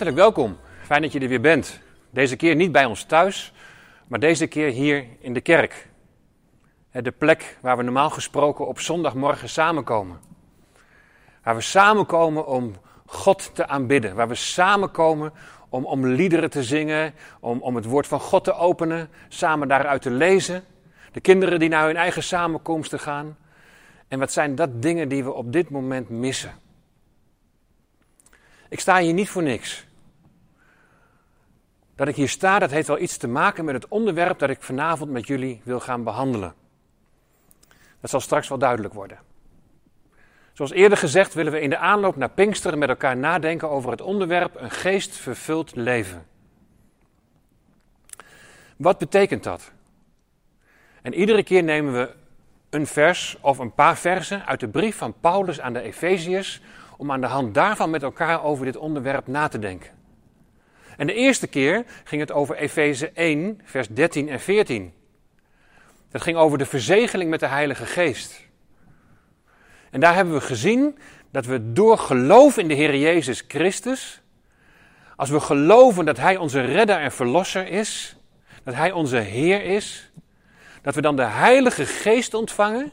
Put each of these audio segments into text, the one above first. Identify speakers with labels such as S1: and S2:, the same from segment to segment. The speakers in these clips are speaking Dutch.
S1: Hartelijk welkom. Fijn dat je er weer bent. Deze keer niet bij ons thuis, maar deze keer hier in de kerk. De plek waar we normaal gesproken op zondagmorgen samenkomen. Waar we samenkomen om God te aanbidden. Waar we samenkomen om, om liederen te zingen, om, om het woord van God te openen, samen daaruit te lezen. De kinderen die naar hun eigen samenkomsten gaan. En wat zijn dat dingen die we op dit moment missen? Ik sta hier niet voor niks. Dat ik hier sta, dat heeft wel iets te maken met het onderwerp dat ik vanavond met jullie wil gaan behandelen. Dat zal straks wel duidelijk worden. Zoals eerder gezegd willen we in de aanloop naar Pinksteren met elkaar nadenken over het onderwerp een geestvervuld leven. Wat betekent dat? En iedere keer nemen we een vers of een paar versen uit de brief van Paulus aan de Efeziërs om aan de hand daarvan met elkaar over dit onderwerp na te denken. En de eerste keer ging het over Efeze 1, vers 13 en 14. Dat ging over de verzegeling met de Heilige Geest. En daar hebben we gezien dat we door geloof in de Heer Jezus Christus, als we geloven dat Hij onze redder en verlosser is, dat Hij onze Heer is, dat we dan de Heilige Geest ontvangen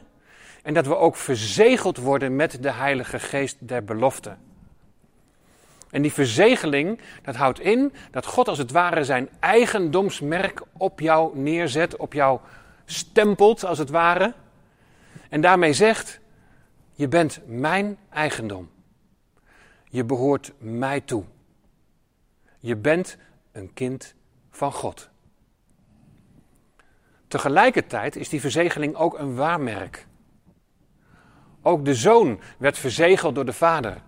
S1: en dat we ook verzegeld worden met de Heilige Geest der belofte. En die verzegeling, dat houdt in dat God als het ware zijn eigendomsmerk op jou neerzet, op jou stempelt als het ware. En daarmee zegt, je bent mijn eigendom. Je behoort mij toe. Je bent een kind van God. Tegelijkertijd is die verzegeling ook een waarmerk. Ook de zoon werd verzegeld door de vader.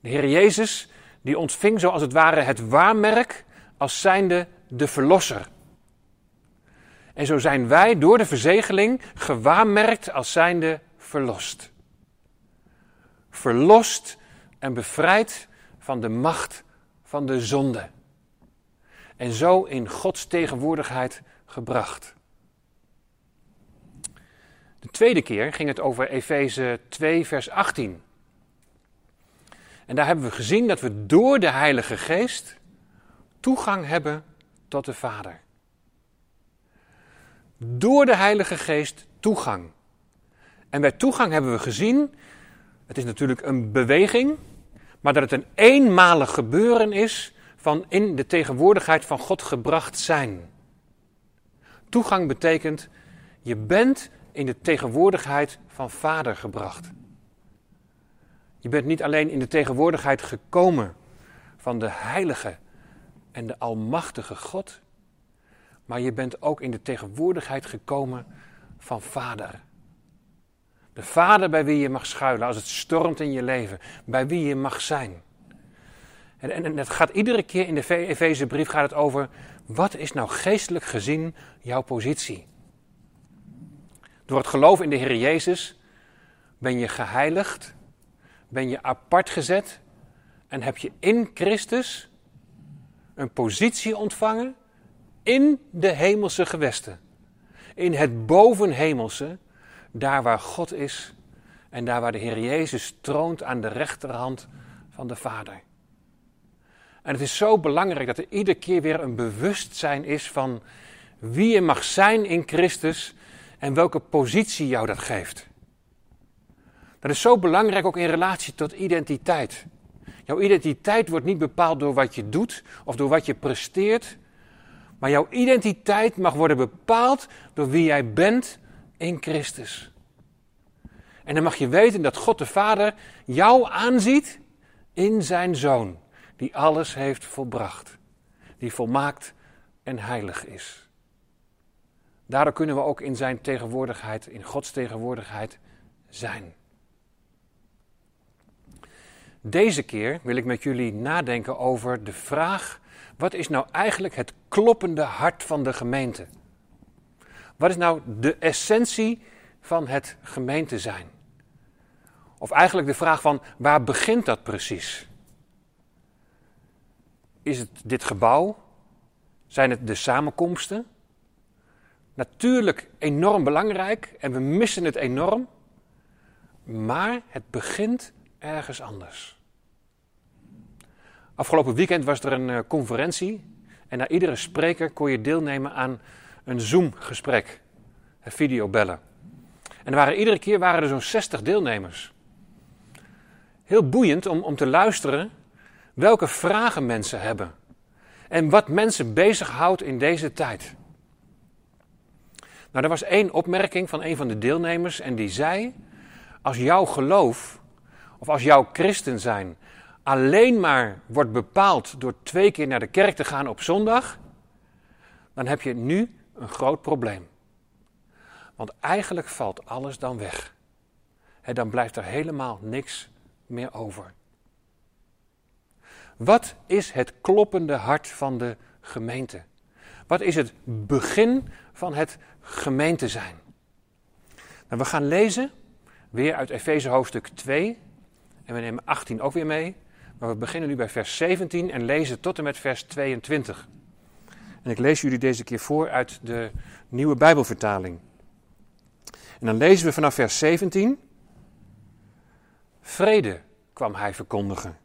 S1: De Heer Jezus, die ontving zo als het ware het waarmerk als zijnde de verlosser. En zo zijn wij door de verzegeling gewaarmerkt als zijnde verlost. Verlost en bevrijd van de macht van de zonde. En zo in Gods tegenwoordigheid gebracht. De tweede keer ging het over Efeze 2, vers 18. En daar hebben we gezien dat we door de Heilige Geest toegang hebben tot de Vader. Door de Heilige Geest toegang. En bij toegang hebben we gezien, het is natuurlijk een beweging, maar dat het een eenmalig gebeuren is van in de tegenwoordigheid van God gebracht zijn. Toegang betekent, je bent in de tegenwoordigheid van Vader gebracht. Je bent niet alleen in de tegenwoordigheid gekomen van de heilige en de almachtige God, maar je bent ook in de tegenwoordigheid gekomen van Vader. De Vader bij wie je mag schuilen als het stormt in je leven, bij wie je mag zijn. En, en, en het gaat iedere keer in de Efezebrief gaat het over, wat is nou geestelijk gezien jouw positie? Door het geloof in de Heer Jezus ben je geheiligd, ben je apart gezet en heb je in Christus een positie ontvangen in de hemelse gewesten. In het bovenhemelse, daar waar God is en daar waar de Heer Jezus troont aan de rechterhand van de Vader. En het is zo belangrijk dat er iedere keer weer een bewustzijn is van wie je mag zijn in Christus en welke positie jou dat geeft. Dat is zo belangrijk ook in relatie tot identiteit. Jouw identiteit wordt niet bepaald door wat je doet of door wat je presteert, maar jouw identiteit mag worden bepaald door wie jij bent in Christus. En dan mag je weten dat God de Vader jou aanziet in zijn Zoon, die alles heeft volbracht, die volmaakt en heilig is. Daardoor kunnen we ook in zijn tegenwoordigheid, in Gods tegenwoordigheid zijn. Deze keer wil ik met jullie nadenken over de vraag: wat is nou eigenlijk het kloppende hart van de gemeente? Wat is nou de essentie van het gemeente zijn? Of eigenlijk de vraag van waar begint dat precies? Is het dit gebouw? Zijn het de samenkomsten? Natuurlijk enorm belangrijk en we missen het enorm. Maar het begint ergens anders. Afgelopen weekend was er een conferentie en na iedere spreker kon je deelnemen aan een Zoom-gesprek, videobellen. En er waren, iedere keer waren er zo'n 60 deelnemers. Heel boeiend om, om te luisteren welke vragen mensen hebben. En wat mensen bezighoudt in deze tijd. Nou, er was één opmerking van een van de deelnemers en die zei: Als jouw geloof, of als jouw christen zijn, alleen maar wordt bepaald door twee keer naar de kerk te gaan op zondag, dan heb je nu een groot probleem. Want eigenlijk valt alles dan weg. Dan blijft er helemaal niks meer over. Wat is het kloppende hart van de gemeente? Wat is het begin van het gemeente zijn? Nou, we gaan lezen weer uit Efeze hoofdstuk 2 en we nemen 18 ook weer mee. Maar we beginnen nu bij vers 17 en lezen tot en met vers 22. En ik lees jullie deze keer voor uit de nieuwe Bijbelvertaling. En dan lezen we vanaf vers 17. Vrede kwam hij verkondigen.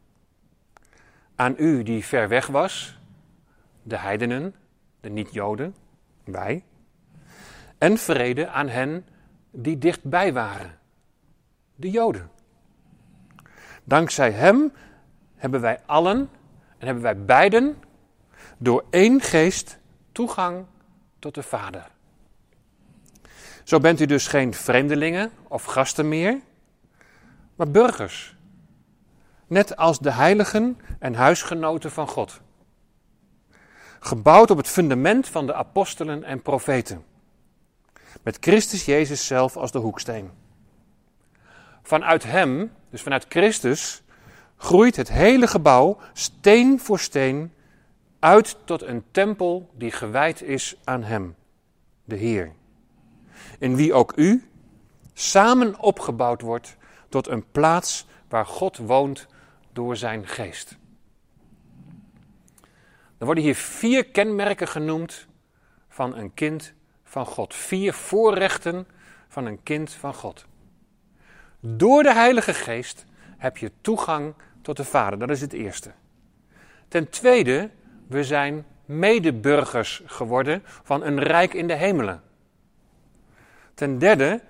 S1: Aan u die ver weg was, de heidenen, de niet-Joden, wij. En vrede aan hen die dichtbij waren, de Joden. Dankzij hem hebben wij allen en hebben wij beiden door één geest toegang tot de Vader. Zo bent u dus geen vreemdelingen of gasten meer, maar burgers. Net als de heiligen en huisgenoten van God. Gebouwd op het fundament van de apostelen en profeten. Met Christus Jezus zelf als de hoeksteen. Vanuit Hem, dus vanuit Christus, groeit het hele gebouw steen voor steen uit tot een tempel die gewijd is aan Hem, de Heer. In wie ook u samen opgebouwd wordt tot een plaats waar God woont door zijn geest. Er worden hier vier kenmerken genoemd van een kind van God. Vier voorrechten van een kind van God. Door de Heilige Geest heb je toegang tot de Vader. Dat is het eerste. Ten tweede, we zijn medeburgers geworden van een rijk in de hemelen. Ten derde,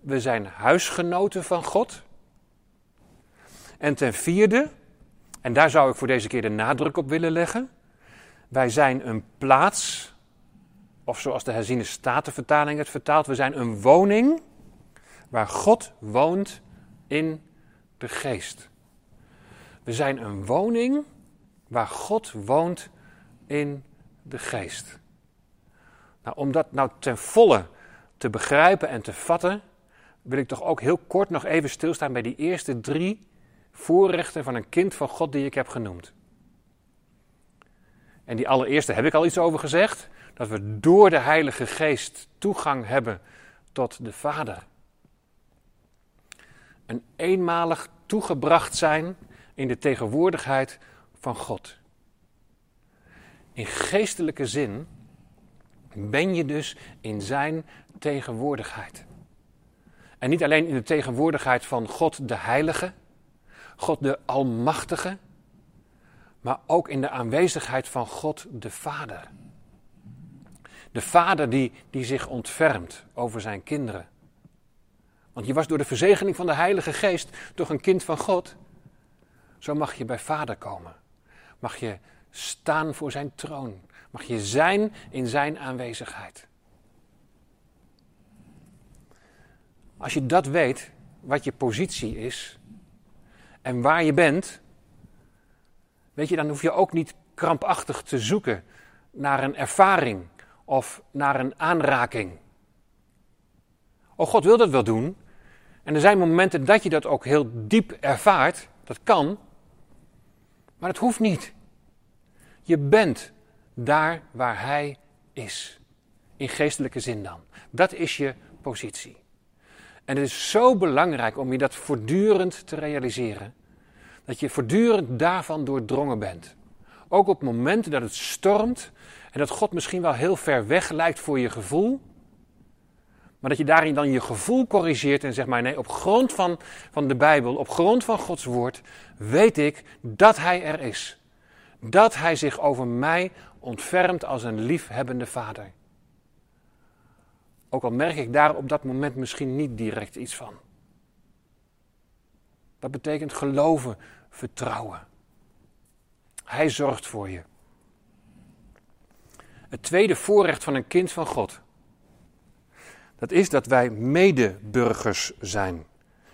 S1: we zijn huisgenoten van God. En ten vierde, en daar zou ik voor deze keer de nadruk op willen leggen, wij zijn een plaats, of zoals de herziene statenvertaling het vertaalt, we zijn een woning waar God woont in de geest. We zijn een woning waar God woont in de geest. Nou, om dat nou ten volle te begrijpen en te vatten, wil ik toch ook heel kort nog even stilstaan bij die eerste drie voorrechten van een kind van God die ik heb genoemd. En die allereerste heb ik al iets over gezegd, dat we door de Heilige Geest toegang hebben tot de Vader. Een eenmalig toegebracht zijn in de tegenwoordigheid van God. In geestelijke zin ben je dus in Zijn tegenwoordigheid. En niet alleen in de tegenwoordigheid van God de Heilige, God de Almachtige, maar ook in de aanwezigheid van God de Vader. De Vader die, die zich ontfermt over zijn kinderen. Want je was door de verzegeling van de Heilige Geest toch een kind van God. Zo mag je bij Vader komen. Mag je staan voor zijn troon. Mag je zijn in zijn aanwezigheid. Als je dat weet, wat je positie is en waar je bent, weet je, dan hoef je ook niet krampachtig te zoeken naar een ervaring of naar een aanraking. Oh, God wil dat wel doen. En er zijn momenten dat je dat ook heel diep ervaart. Dat kan. Maar het hoeft niet. Je bent daar waar Hij is. In geestelijke zin dan. Dat is je positie. En het is zo belangrijk om je dat voortdurend te realiseren. Dat je voortdurend daarvan doordrongen bent. Ook op momenten dat het stormt en dat God misschien wel heel ver weg lijkt voor je gevoel. Maar dat je daarin dan je gevoel corrigeert en zegt maar nee, op grond van, van de Bijbel, op grond van Gods woord, weet ik dat Hij er is. Dat hij zich over mij ontfermt als een liefhebbende vader. Ook al merk ik daar op dat moment misschien niet direct iets van. Dat betekent geloven, vertrouwen. Hij zorgt voor je. Het tweede voorrecht van een kind van God. Dat is dat wij medeburgers zijn.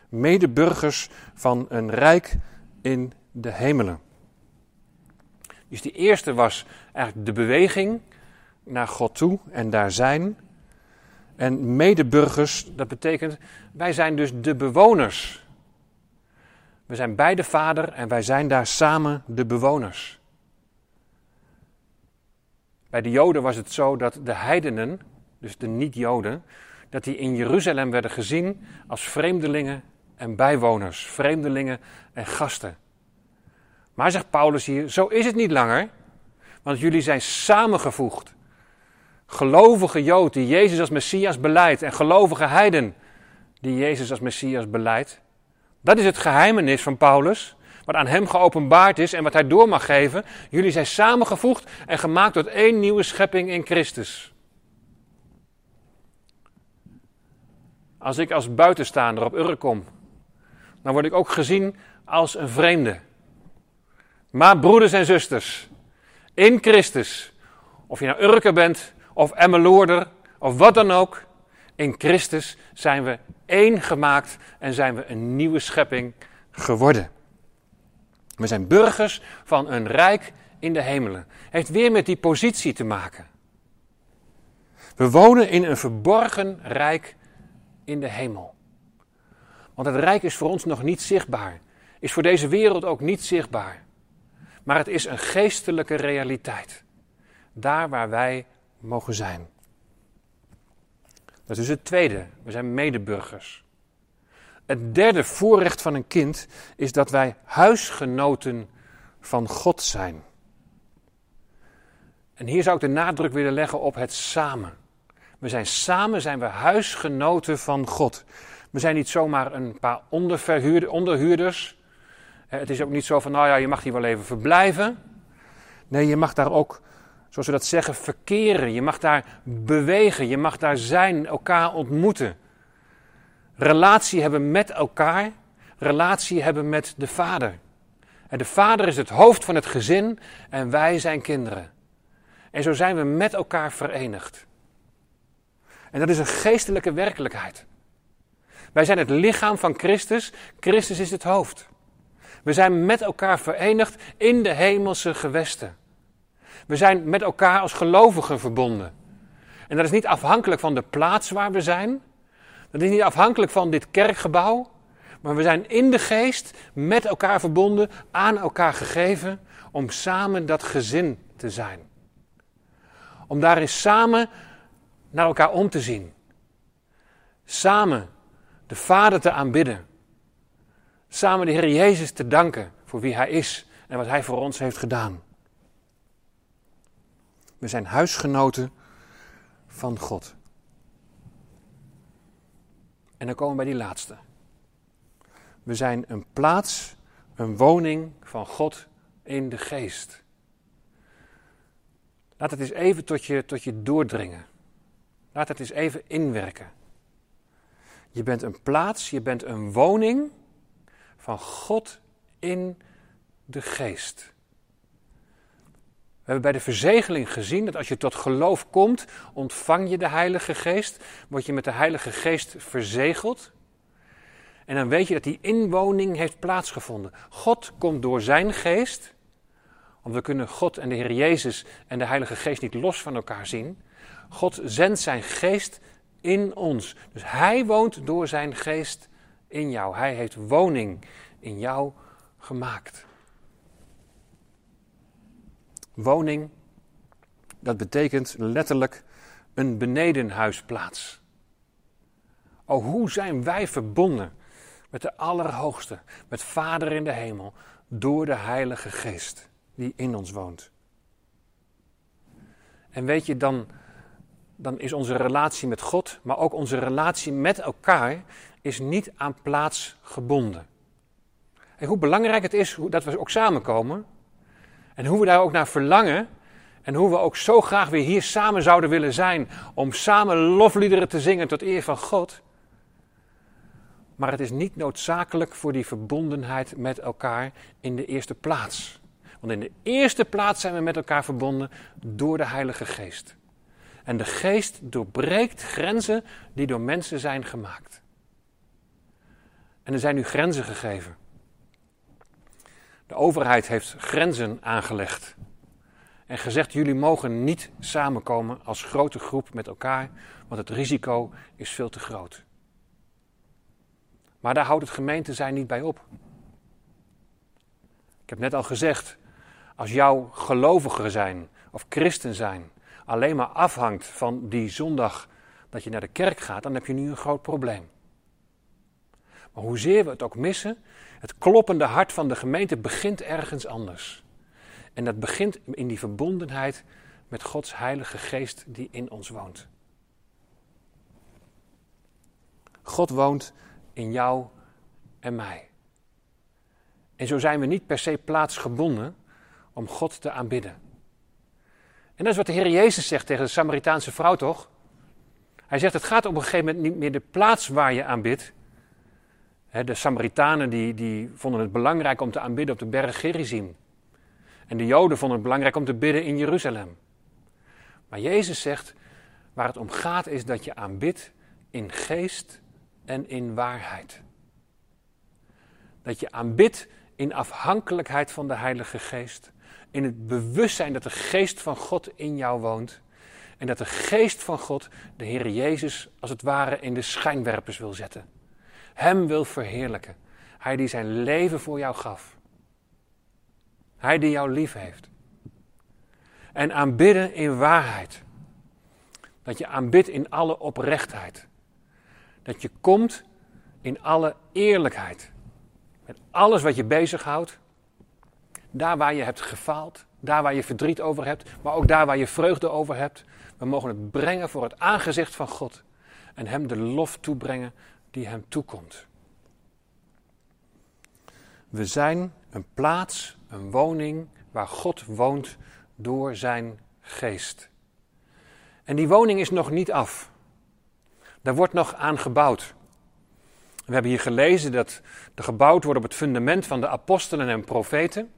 S1: Medeburgers van een rijk in de hemelen. Dus die eerste was eigenlijk de beweging naar God toe en daar zijn. En medeburgers, dat betekent, wij zijn dus de bewoners. We zijn bij de Vader en wij zijn daar samen de bewoners. Bij de Joden was het zo dat de heidenen, dus de niet-Joden, dat die in Jeruzalem werden gezien als vreemdelingen en bijwoners, vreemdelingen en gasten. Maar zegt Paulus hier, zo is het niet langer, want jullie zijn samengevoegd. Gelovige Jood die Jezus als Messias beleidt en gelovige heiden die Jezus als Messias beleidt. Dat is het geheimenis van Paulus, wat aan hem geopenbaard is en wat hij door mag geven. Jullie zijn samengevoegd en gemaakt tot één nieuwe schepping in Christus. Als ik als buitenstaander op Urk kom, dan word ik ook gezien als een vreemde. Maar broeders en zusters, in Christus, of je nou Urker bent, of Emmeloorder, of wat dan ook, in Christus zijn we één gemaakt en zijn we een nieuwe schepping geworden. We zijn burgers van een rijk in de hemelen. Heeft weer met die positie te maken. We wonen in een verborgen rijk in de hemel. Want het rijk is voor ons nog niet zichtbaar. Is voor deze wereld ook niet zichtbaar. Maar het is een geestelijke realiteit. Daar waar wij mogen zijn. Dat is het tweede. We zijn medeburgers. Het derde voorrecht van een kind is dat wij huisgenoten van God zijn. En hier zou ik de nadruk willen leggen op het samen. We zijn samen, zijn we huisgenoten van God. We zijn niet zomaar een paar onderhuurders. Het is ook niet zo van, nou ja, je mag hier wel even verblijven. Nee, je mag daar ook, zoals we dat zeggen, verkeren. Je mag daar bewegen. Je mag daar zijn, elkaar ontmoeten. Relatie hebben met elkaar. Relatie hebben met de Vader. En de Vader is het hoofd van het gezin en wij zijn kinderen. En zo zijn we met elkaar verenigd. En dat is een geestelijke werkelijkheid. Wij zijn het lichaam van Christus. Christus is het hoofd. We zijn met elkaar verenigd in de hemelse gewesten. We zijn met elkaar als gelovigen verbonden. En dat is niet afhankelijk van de plaats waar we zijn. Dat is niet afhankelijk van dit kerkgebouw. Maar we zijn in de geest met elkaar verbonden, aan elkaar gegeven, om samen dat gezin te zijn. Om daarin samen naar elkaar om te zien. Samen de Vader te aanbidden. Samen de Heer Jezus te danken voor wie Hij is en wat Hij voor ons heeft gedaan. We zijn huisgenoten van God. En dan komen we bij die laatste. We zijn een plaats, een woning van God in de geest. Laat het eens even tot je, tot je doordringen. Laat het eens even inwerken. Je bent een plaats, je bent een woning van God in de geest. We hebben bij de verzegeling gezien dat als je tot geloof komt, ontvang je de Heilige Geest, word je met de Heilige Geest verzegeld. En dan weet je dat die inwoning heeft plaatsgevonden. God komt door zijn geest, want we kunnen God en de Heer Jezus en de Heilige Geest niet los van elkaar zien. God zendt zijn geest in ons. Dus hij woont door zijn geest in jou. Hij heeft woning in jou gemaakt. Woning, dat betekent letterlijk een benedenhuisplaats. Oh, hoe zijn wij verbonden met de Allerhoogste, met Vader in de hemel, door de Heilige Geest die in ons woont. En weet je, dan, dan is onze relatie met God, maar ook onze relatie met elkaar, is niet aan plaats gebonden. En hoe belangrijk het is dat we ook samenkomen, En hoe we daar ook naar verlangen. En hoe we ook zo graag weer hier samen zouden willen zijn. Om samen lofliederen te zingen tot eer van God. Maar het is niet noodzakelijk voor die verbondenheid met elkaar in de eerste plaats. Want in de eerste plaats zijn we met elkaar verbonden door de Heilige Geest. En de Geest doorbreekt grenzen die door mensen zijn gemaakt. En er zijn nu grenzen gegeven. De overheid heeft grenzen aangelegd. En gezegd: jullie mogen niet samenkomen als grote groep met elkaar, want het risico is veel te groot. Maar daar houdt het gemeente zijn niet bij op. Ik heb net al gezegd, als jouw geloviger zijn of christen zijn alleen maar afhangt van die zondag dat je naar de kerk gaat, dan heb je nu een groot probleem. Maar hoezeer we het ook missen, het kloppende hart van de gemeente begint ergens anders. En dat begint in die verbondenheid met Gods Heilige Geest die in ons woont. God woont in jou en mij. En zo zijn we niet per se plaatsgebonden om God te aanbidden. En dat is wat de Heer Jezus zegt tegen de Samaritaanse vrouw, toch? Hij zegt, het gaat op een gegeven moment niet meer de plaats waar je aanbidt. De Samaritanen die, die vonden het belangrijk om te aanbidden op de berg Gerizim. En de Joden vonden het belangrijk om te bidden in Jeruzalem. Maar Jezus zegt, waar het om gaat is dat je aanbidt in geest en in waarheid. Dat je aanbidt in afhankelijkheid van de Heilige Geest. In het bewustzijn dat de Geest van God in jou woont. En dat de Geest van God de Heer Jezus als het ware in de schijnwerpers wil zetten. Hem wil verheerlijken. Hij die zijn leven voor jou gaf. Hij die jou lief heeft. En aanbidden in waarheid. Dat je aanbidt in alle oprechtheid. Dat je komt in alle eerlijkheid. Met alles wat je bezighoudt. Daar waar je hebt gefaald. Daar waar je verdriet over hebt. Maar ook daar waar je vreugde over hebt. We mogen het brengen voor het aangezicht van God. En Hem de lof toebrengen die Hem toekomt. We zijn een plaats, een woning waar God woont door zijn geest. En die woning is nog niet af. Daar wordt nog aan gebouwd. We hebben hier gelezen dat er gebouwd wordt op het fundament van de apostelen en profeten.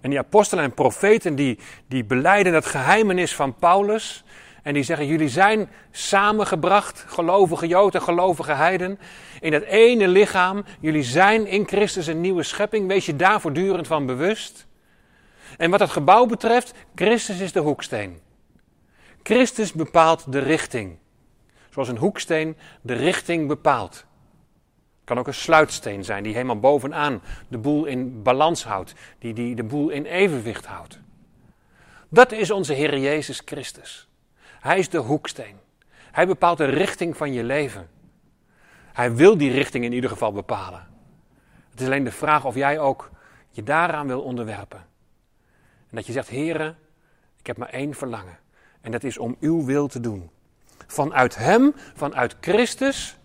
S1: En die apostelen en profeten die, die beleiden dat geheimenis van Paulus. En die zeggen, jullie zijn samengebracht, gelovige Joden, gelovige heiden, in dat ene lichaam. Jullie zijn in Christus een nieuwe schepping. Wees je daar voortdurend van bewust. En wat het gebouw betreft, Christus is de hoeksteen. Christus bepaalt de richting. Zoals een hoeksteen de richting bepaalt. Kan ook een sluitsteen zijn die helemaal bovenaan de boel in balans houdt, die, die de boel in evenwicht houdt. Dat is onze Heer Jezus Christus. Hij is de hoeksteen. Hij bepaalt de richting van je leven. Hij wil die richting in ieder geval bepalen. Het is alleen de vraag of jij ook je daaraan wil onderwerpen. En dat je zegt, heren, ik heb maar één verlangen. En dat is om uw wil te doen. Vanuit Hem, vanuit Christus,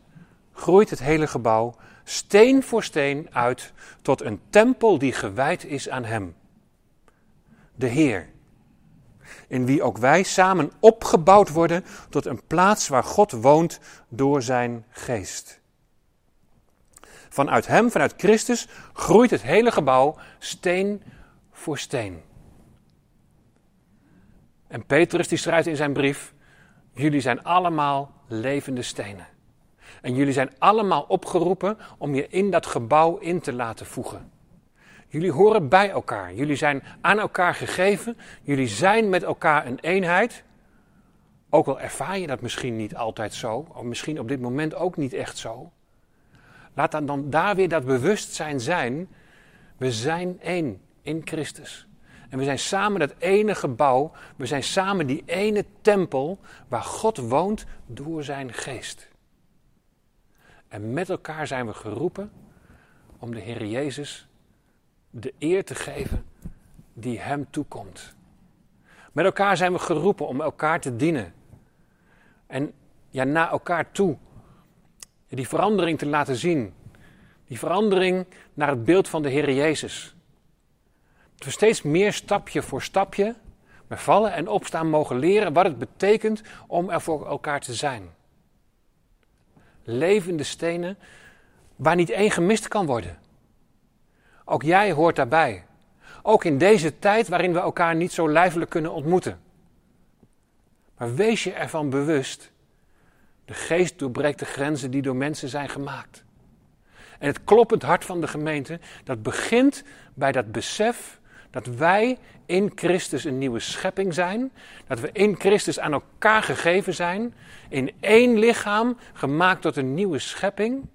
S1: groeit het hele gebouw steen voor steen uit tot een tempel die gewijd is aan Hem. De Heer, in wie ook wij samen opgebouwd worden tot een plaats waar God woont door Zijn geest. Vanuit Hem, vanuit Christus, groeit het hele gebouw steen voor steen. En Petrus die schrijft in zijn brief: Jullie zijn allemaal levende stenen. En jullie zijn allemaal opgeroepen om je in dat gebouw in te laten voegen. Jullie horen bij elkaar. Jullie zijn aan elkaar gegeven. Jullie zijn met elkaar een eenheid. Ook al ervaar je dat misschien niet altijd zo, of misschien op dit moment ook niet echt zo. Laat dan, dan daar weer dat bewustzijn zijn. We zijn één in Christus. En we zijn samen dat ene gebouw, we zijn samen die ene tempel waar God woont door zijn geest. En met elkaar zijn we geroepen om de Heer Jezus de eer te geven die Hem toekomt. Met elkaar zijn we geroepen om elkaar te dienen. En ja, naar elkaar toe die verandering te laten zien. Die verandering naar het beeld van de Heer Jezus. Dat we steeds meer stapje voor stapje met vallen en opstaan mogen leren wat het betekent om er voor elkaar te zijn. Levende stenen waar niet één gemist kan worden. Ook jij hoort daarbij. Ook in deze tijd waarin we elkaar niet zo lijfelijk kunnen ontmoeten. Maar wees je ervan bewust. De geest doorbreekt de grenzen die door mensen zijn gemaakt. En het kloppend hart van de gemeente, dat begint bij dat besef dat wij in Christus een nieuwe schepping zijn. Dat we in Christus aan elkaar gegeven zijn. In één lichaam, gemaakt tot een nieuwe schepping.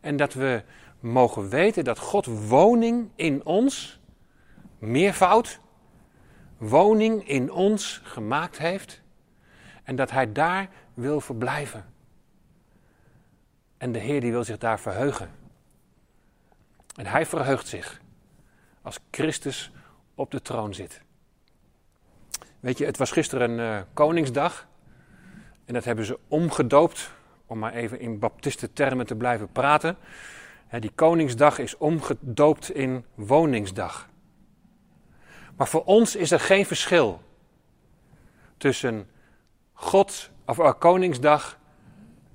S1: En dat we mogen weten dat God woning in ons, meervoud, woning in ons gemaakt heeft. En dat Hij daar wil verblijven. En de Heer die wil zich daar verheugen. En Hij verheugt zich als Christus op de troon zit. Weet je, het was gisteren uh, Koningsdag. En dat hebben ze omgedoopt, om maar even in baptistentermen te blijven praten. die Koningsdag is omgedoopt in Woningsdag. Maar voor ons is er geen verschil tussen God of uh, Koningsdag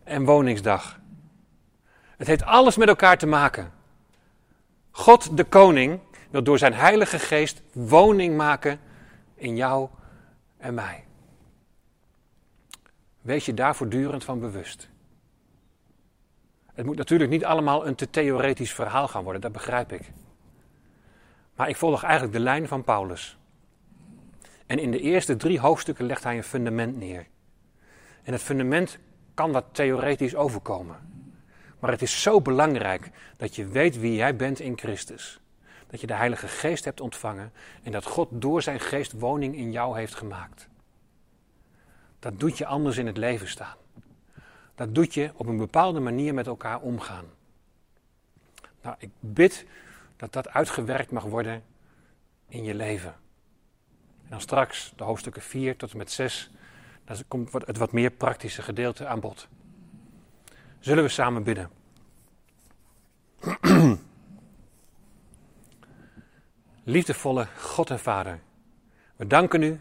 S1: en Woningsdag. Het heeft alles met elkaar te maken. God de Koning wil door zijn Heilige Geest woning maken in jou en mij. Wees je daar voortdurend van bewust. Het moet natuurlijk niet allemaal een te theoretisch verhaal gaan worden, dat begrijp ik. Maar ik volg eigenlijk de lijn van Paulus. En in de eerste drie hoofdstukken legt hij een fundament neer. En het fundament kan wat theoretisch overkomen. Maar het is zo belangrijk dat je weet wie jij bent in Christus dat je de Heilige Geest hebt ontvangen en dat God door zijn geest woning in jou heeft gemaakt. Dat doet je anders in het leven staan. Dat doet je op een bepaalde manier met elkaar omgaan. Nou, ik bid dat dat uitgewerkt mag worden in je leven. En dan straks de hoofdstukken 4 tot en met 6, dan komt het wat meer praktische gedeelte aan bod. Zullen we samen bidden? Liefdevolle God en Vader, we danken u,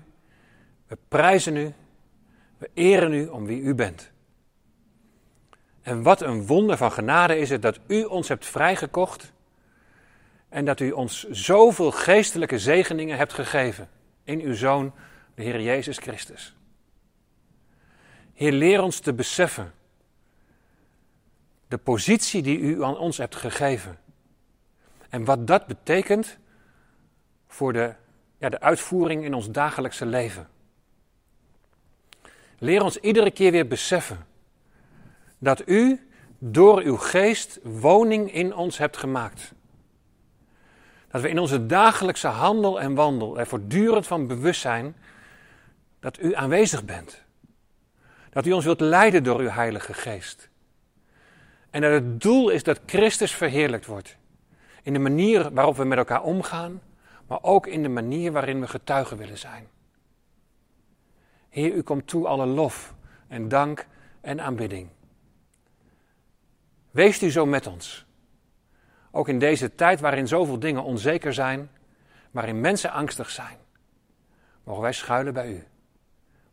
S1: we prijzen u, we eren u om wie u bent. En wat een wonder van genade is het dat u ons hebt vrijgekocht en dat u ons zoveel geestelijke zegeningen hebt gegeven in uw Zoon, de Heer Jezus Christus. Heer, leer ons te beseffen de positie die u aan ons hebt gegeven. En wat dat betekent voor de, ja, de uitvoering in ons dagelijkse leven. Leer ons iedere keer weer beseffen dat u door uw geest woning in ons hebt gemaakt. Dat we in onze dagelijkse handel en wandel er voortdurend van bewust zijn dat u aanwezig bent. Dat u ons wilt leiden door uw Heilige Geest. En dat het doel is dat Christus verheerlijkt wordt. In de manier waarop we met elkaar omgaan, maar ook in de manier waarin we getuigen willen zijn. Heer, u komt toe alle lof en dank en aanbidding. Wees u zo met ons. Ook in deze tijd waarin zoveel dingen onzeker zijn, waarin mensen angstig zijn, mogen wij schuilen bij u.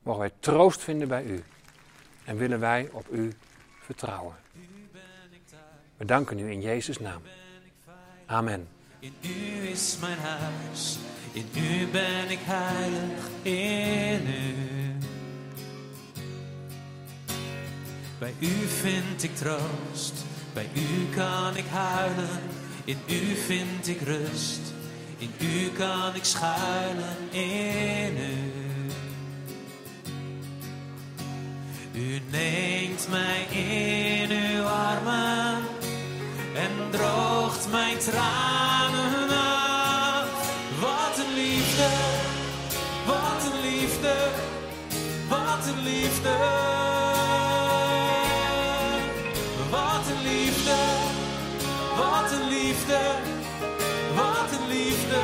S1: Mogen wij troost vinden bij u. En willen wij op u vertrouwen. We danken u in Jezus' naam. Amen.
S2: In u is mijn huis, in u ben ik heilig, in u. Bij u vind ik troost, bij u kan ik huilen, in u vind ik rust, in u kan ik schuilen, in u. U neemt mij in uw liefde. Wat een liefde, wat een liefde, wat een liefde.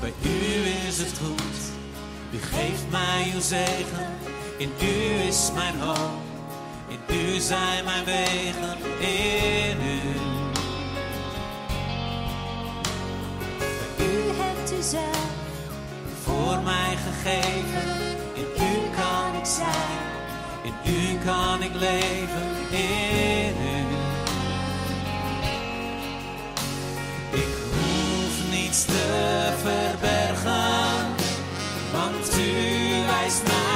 S2: Bij u is het goed, u geeft mij uw zegen, in u is mijn hoop. In u zijn mijn wegen, in u. mij gegeven. In u kan ik zijn, in u kan ik leven, in u. Ik hoef niets te verbergen, want u wijst mij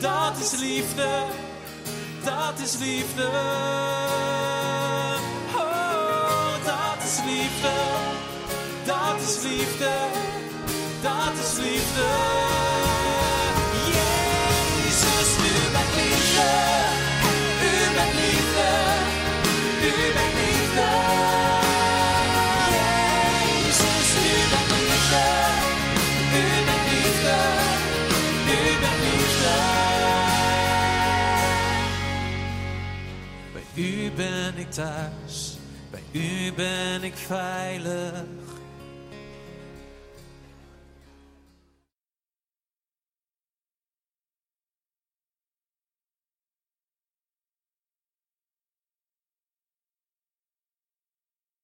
S2: dat is liefde, dat is liefde. Oh, dat is liefde, dat is liefde, dat is liefde. Thuis, bij u ben ik veilig.